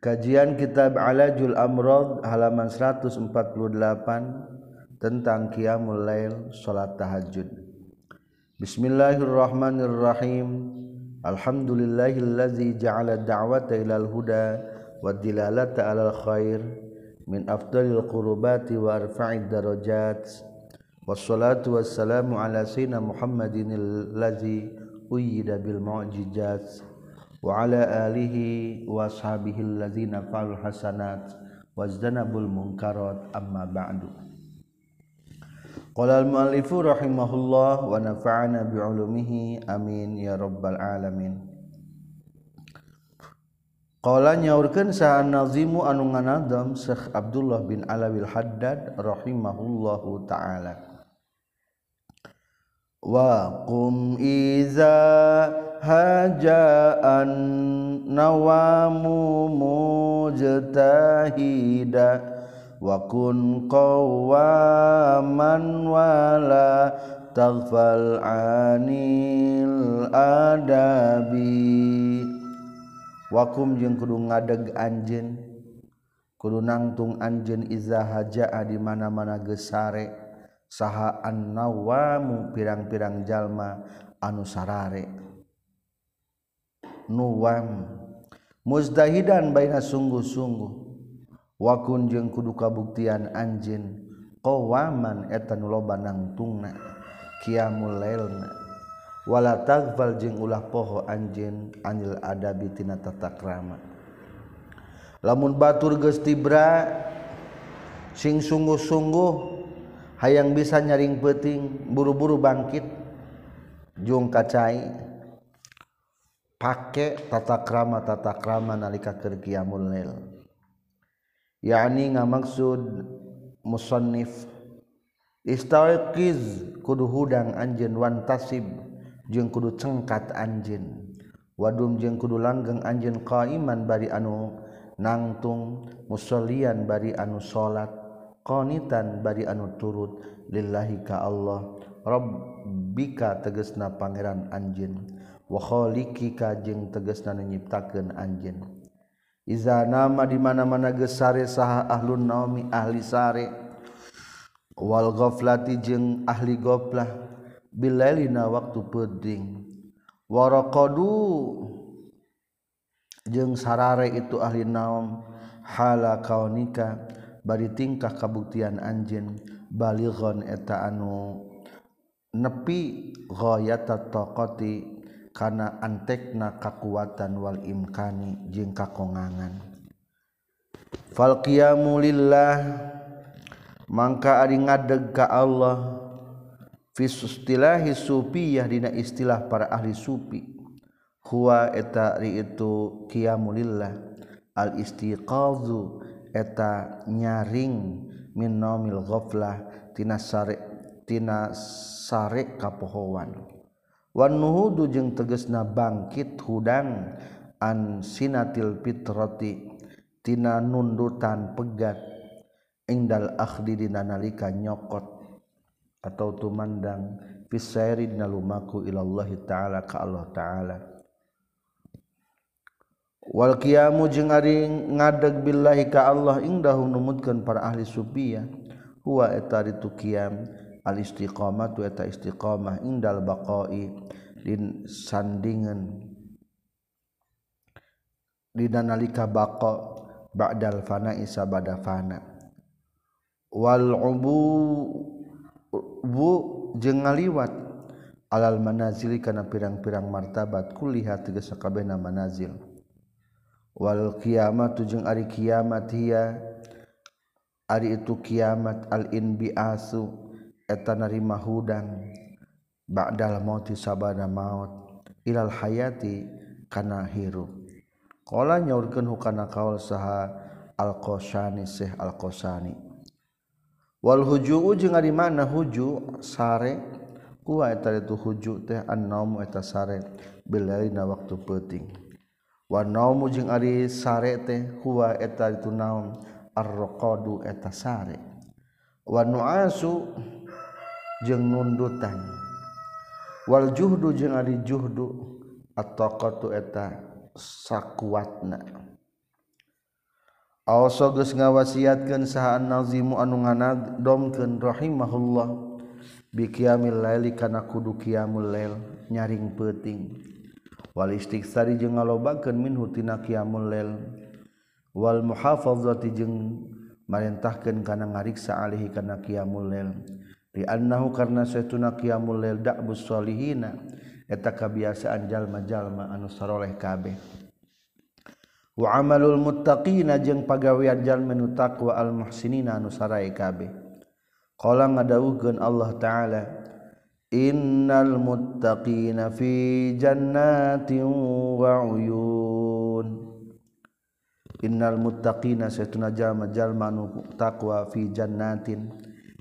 Kajian Kitab Alajul Amrad halaman 148 tentang Qiyamul Lail salat tahajud. Bismillahirrahmanirrahim. Alhamdulillahillazi ja'ala ad-da'wata ilal huda wa dilalata 'alal khair min afdalil qurbati wa arfa'id darajat. Wassalatu wassalamu ala sayyidina Muhammadin allazi uyyida bil mu'jizat. waala alihi washabihillazinaal Hasanat wadanabul mungkarot amma ba'du Qala al-muallifu rahimahullah wa nafa'ana bi'ulumihi amin ya rabbal alamin Qala nyaurkeun saha nazimu anu nganazam Syekh Abdullah bin Alawil Haddad rahimahullahu ta'ala Waqum iza hajaan nawamu mujtahida wa kun qawwaman wala taghfal anil adabi Wakum jeung kudu ngadeg anjeun kudu nangtung anjeun iza hajaa di mana-mana gesare saha annawamu pirang-pirang jalma anu sarare. Nuwam. Muzdahidan baina sungguh-sungguh. Wakun jeung kudu kabuktian anjeun. Qawaman eta nu loba nangtungna. Qiyamul lailna. Wala taghfal jeung ulah poho anjeun anil adabi tina tata krama lamun batur geus tibra sing sungguh-sungguh hayang bisa nyaring peting buru-buru bangkit jung kacai pakai tata krama tata krama nalika keur qiyamul lail yakni ngamaksud musannif istaqiz kudu hudang anjeun wan tasib jeung kudu cengkat anjeun. Wadum jeung kudu langgeng anjeun qaiman bari anu nangtung musollian bari anu salat qanitan bari anu turut lillahi ka Allah rabbika tegesna pangeran anjin wa khaliqika jeung tegesna nyiptakeun anjin. Iza nama di mana-mana geus sare saha ahlun naumi ahli sare. Wal ghaflati jeung ahli goflah bilailina waktu peding. Waraqadu jeung sarare itu ahli naum hala kaunika bari tingkah kabuktian anjin balighon eta anu nepi ghayata taqati kana antekna kakuatan wal imkani jeung kakongangan. Fal qiyamu lillah mangka ari ngadeg ka Allah. Fi istilahi sufiyah dina istilah para ahli sufi. Huwa eta ri itu qiyamulillah al istiqazu eta nyaring minomil ghaflah tina sare tina sare kapohowan wan nuhudu jeung tegesna bangkit hudang an sinatil fitrati tina nundutan pegat indal akhdi dina nalika nyokot atau tumandang fisairi dina lumaku ilallahi ta'ala ka Allah ta'ala. Wal qiyamu jeung ari ngadeg billahi ka Allah indahu numutkeun para ahli sufiya huwa eta ditu qiyam al istiqamah tu eta istiqamah indal baqai din sandingan. Di nalika baqa ba'dal fana isa bada fana. Wal ubu bu jeung ngaliwat. Alal manazil kana pirang-pirang martabat kulihat tegas sakabehna manazil wal kiamat tujung ari kiamat hiya. Ari itu kiamat al inbiasu eta narima hudan ba'dal mauti sabada maut ilal hayati kana hirup. Qala nyaurkeun hukana kaul saha al qasani syekh al qasani wal hujuu jeung ari mana huju sare. Ku eta itu huju teh an eta sare. Bilaina waktu penting Wanaumu jeung ari sare teh huwa eta itu naum arraqadu eta sare. Wa nu'asu jeung nundutan. Wal juhdu jeung ari juhdu at-taqatu eta sakuatna. Also geus ngawasiatkeun saha nazimu anu nganadomkeun rahimahullah bi qiyamil laili kana kudu qiyamul lail nyaring peuting wal istiksari jeung ngalobakeun min hutina qiyamul lail wal muhafazati jeung marintahkeun kana ngariksa alihi kana qiyamul lail li annahu karna saytuna qiyamul lail da'bus solihina eta kabiasaan jalma-jalma anu saroleh kabeh. Wa amalul muttaqina jeung pagawean jalma nu taqwa al muhsinina anu sarai kabeh. Qala ngadawuhkeun Allah taala Innal muttaqina fi jannatin wa uyun Innal muttaqina satuna jalma jalma nu taqwa fi jannatin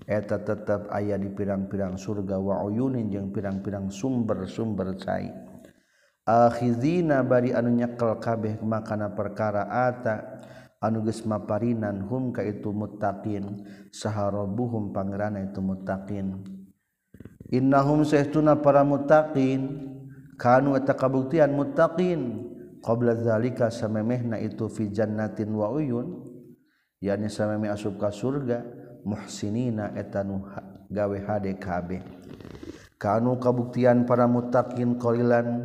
eta tetap aya di pirang-pirang surga wa uyunin jeung pirang-pirang sumber-sumber cai. Akhizina bari anu nyekel kabeh makana perkara ata anu geus maparinan hum ka itu muttaqin saharobuhum pangeranna itu muttaqin. innahum sahtuna para muttaqin. Kanu eta kabuktian muttaqin. Qabla dzalika samemehna itu fi jannatin wa uyun. Yakni sameme asup ka surga muhsinina eta nu gawe hade kabeh kanu kabuktian para muttaqin qalilan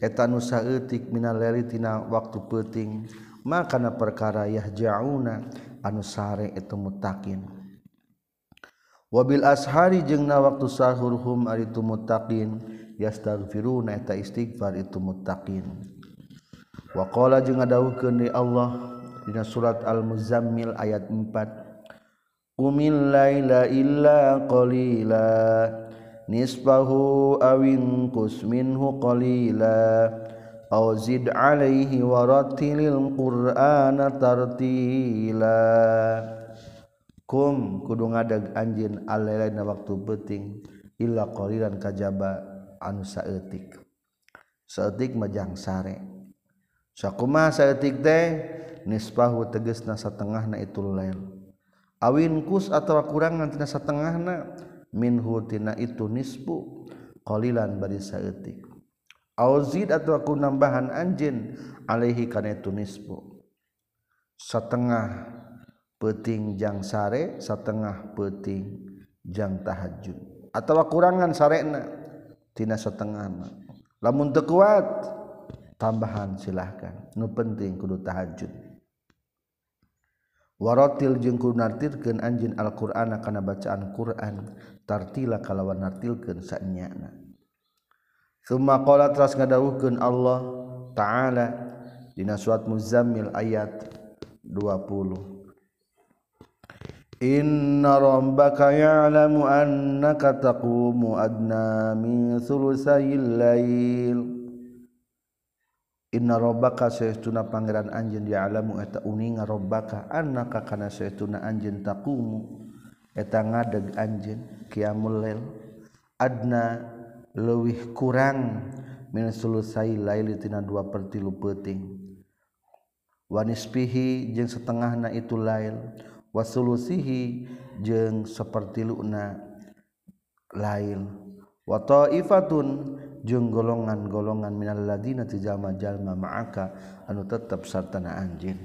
eta nu saeutik minal laili tina waktu peuting. Maka na perkara yahjauna anu sare eta muttaqin. wabil ashari jeung na waktu sahurhum ari itu muttaqin yastaghfiruna eta istighfar itu muttaqin. Wa qala jeung ngadawuhkeun deui Allah dina surat al-muzammil ayat 4 qumil laila illa qalila nisfahu awin qus minhu qalila aw zid alaihi wa rattilil qur'ana tartila. kum kudu ngadag anjin alelain na waktu beting illa qalilan kajaba anu saeutik. Saeutik majang sare. Sakuma saeutik teh nisbahu tegesna satengahna itu lail awin kus atawa kurang tina satengahna minhu tina itu nisbu qalilan bari saeutik. Auzid atau aku nambahan anjin alaihi kana itu nisbu setengah petingjang sare setengah petingjang tahajud. Atau kurangan sarenatina setengah lamun kuat tambahan silahkan. Nu penting kudu tahajud. Warotil jengkur nartirkan anjin Alquran karena bacaan Quran tartila kalawan nartilkan sanyana. Semua kola teras ngadawuhkeun Allah ta'ala dina surat muzammil ayat 20 Inna rabbaka ya'lamu annaka taqumu adna min sulusayil lail. Inna rabbaka saytuna pangeran anjeun ya'lamu eta uninga rabbaka annaka kana saytuna anjeun taqumu. Eta ngadeg anjeun qiyamul lail adna leuwih kurang min sulusayil lail tina 2/3 peuting. Wanisfihi jeung setengahna itu lail. wasulusihi jeung seperti luna lain. Wa ifatun jeung golongan-golongan minal ladina tijama jalma ma'aka anu tetap sartana anjin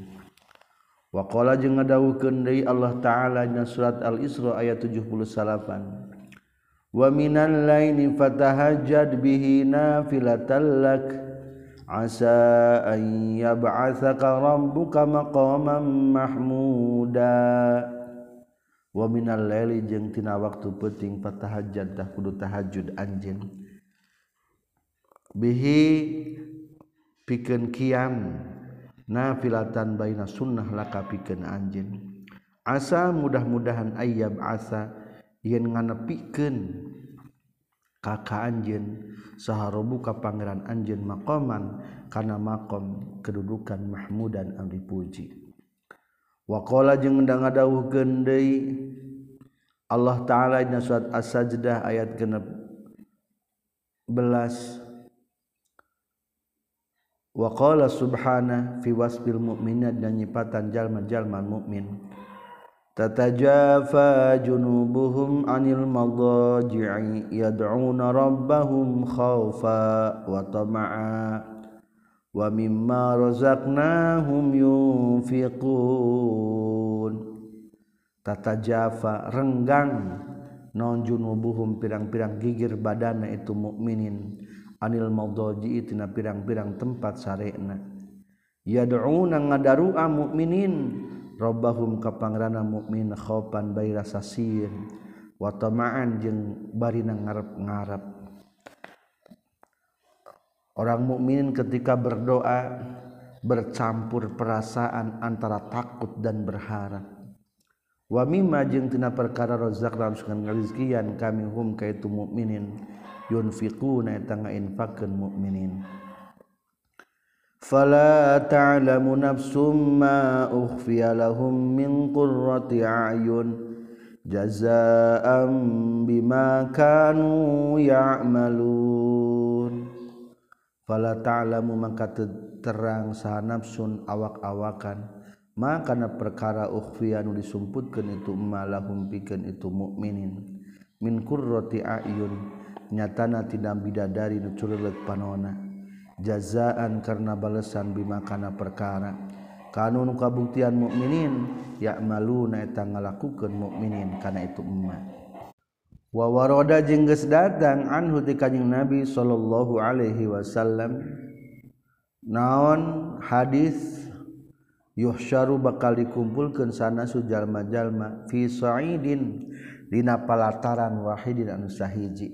waqala jeung ngadawukeun deui Allah taala dina surat al-Isra ayat 78 wa minal laini fatahajjad bihi nafilatal lak. asa an yab'athaka rabbuka maqaman mahmuda wa minal laili jeung tina waktu penting patahajjud tah kudu tahajud anjeun bihi pikeun kiam nafilatan baina sunnah laka pikeun anjeun asa mudah-mudahan ayyab asa yen nganepikeun kakak anjen saharobuka pangeran anjen makoman karena makom kedudukan mahmudan ang dipuji. Wakola jeung ndang ngadawuh gendei Allah Ta'ala dina surat As-Sajdah ayat genep belas. Waqala subhana fi wasbil mu'minat dan nyipatan jalma-jalma mukmin tatajafa junubuhum anil جنوبهم عن المضاجع يدعون ربهم خوفا وطمعا ومما رزقناهم yunfiqun tatajafa renggang non junubuhum pirang-pirang gigir badana itu mukminin anil maudoji tina pirang-pirang tempat sarena. Yad'una ngadaru'a mukminin rabbahum ka pangrana mukmin khaufan bayi rasa sir wa tama'an jeung barina ngarep-ngarep orang mukmin ketika berdoa bercampur perasaan antara takut dan berharap. Wa mimma jeung tina perkara razaqna ngalizkian kami hum kaitu mukminin. Yunfiquna eta ngainfaqkeun mukminin فلا تعلم نفس ما أخفي لهم من قرة أعين جزاء بما كانوا يعملون فلا تعلم maka terang saha nafsun awak-awakan. Maka na perkara ukhfi anu disumputkeun itu malahum pikeun itu mukminin min qurrati ayun nyatana tidak bidadari nu cureulek panona. jazaan karena balesan bimakana perkara. Kanun kabuktian mukminin ya malu naeta ngalakukeun mukminin kana itu emma wa waroda jeung geus datang anhu ti kanjing nabi sallallahu alaihi wasallam. Naon hadis? Yuhsyaru bakal dikumpulkeun sana sujalma-jalma fi sa'idin dina palataran wahidin anu sahiji.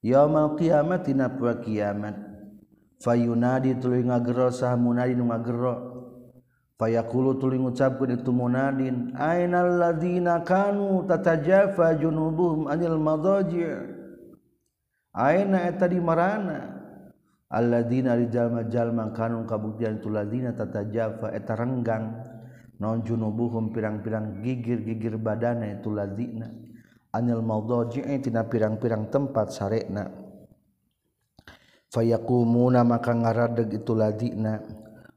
Yaumal qiyamah tina kiamat. fayunadi tuluy ngagero sah munadi nu ngagero fayaqulu tuluy ngucapkeun itu munadin ainal ladzina kanu tatajafa junubuhum anil madaji' aina eta di marana? Alladzina rijalma jalma kanu kabuktian tu ladzina tatajafa eta renggang. Non junubuhum pirang-pirang gigir-gigir badana itu ladzina anil madaji'i eh, tina pirang-pirang tempat sarekna. fayakumuna maka ngaradeg itu ladina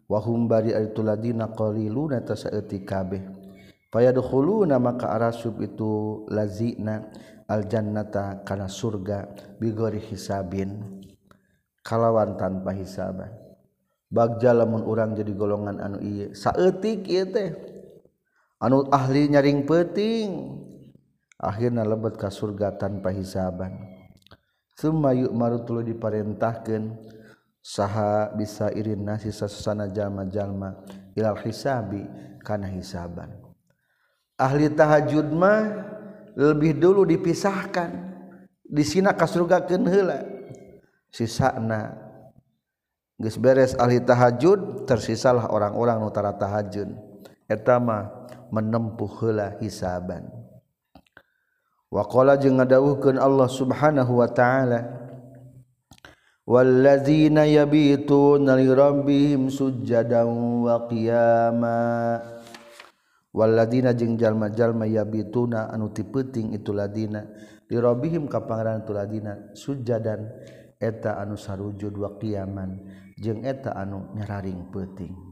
wahum bari itu ladina qaliluna tasaeuti kabeh. Fayadkhuluna maka arasub itu lazina al jannata kana surga bigori hisabin. Kalawan tanpa hisaban bagja lamun urang jadi golongan anu ieu saeutik ieu teh. Anu ahli nyaring peuting akhirna lebet ka surga tanpa hisaban. summa yu'maru marutulu diparentahkeun saha bisa irin nasi sasana jalma-jalma ilal hisabi kana hisaban. Ahli tahajud mah lebih dulu dipisahkan. Di sina kasrugakeun heula. Sisana geus beres ahli tahajud tersisalah orang-orang nu tara tahajud. Eta mah menempuh heula hisaban. Wakola jeung ngadawuhkeun Allah Subhanahu wa taala Wallazina yabituna li rabbihim sujjadan wa qiyama. Wallazina jeung jalma-jalma yabituna anu tipeuting itu ladina li rabbihim ka pangaran ladina sujjadan eta anu sarujud wa qiyaman. Jeung eta anu nyararing peuting.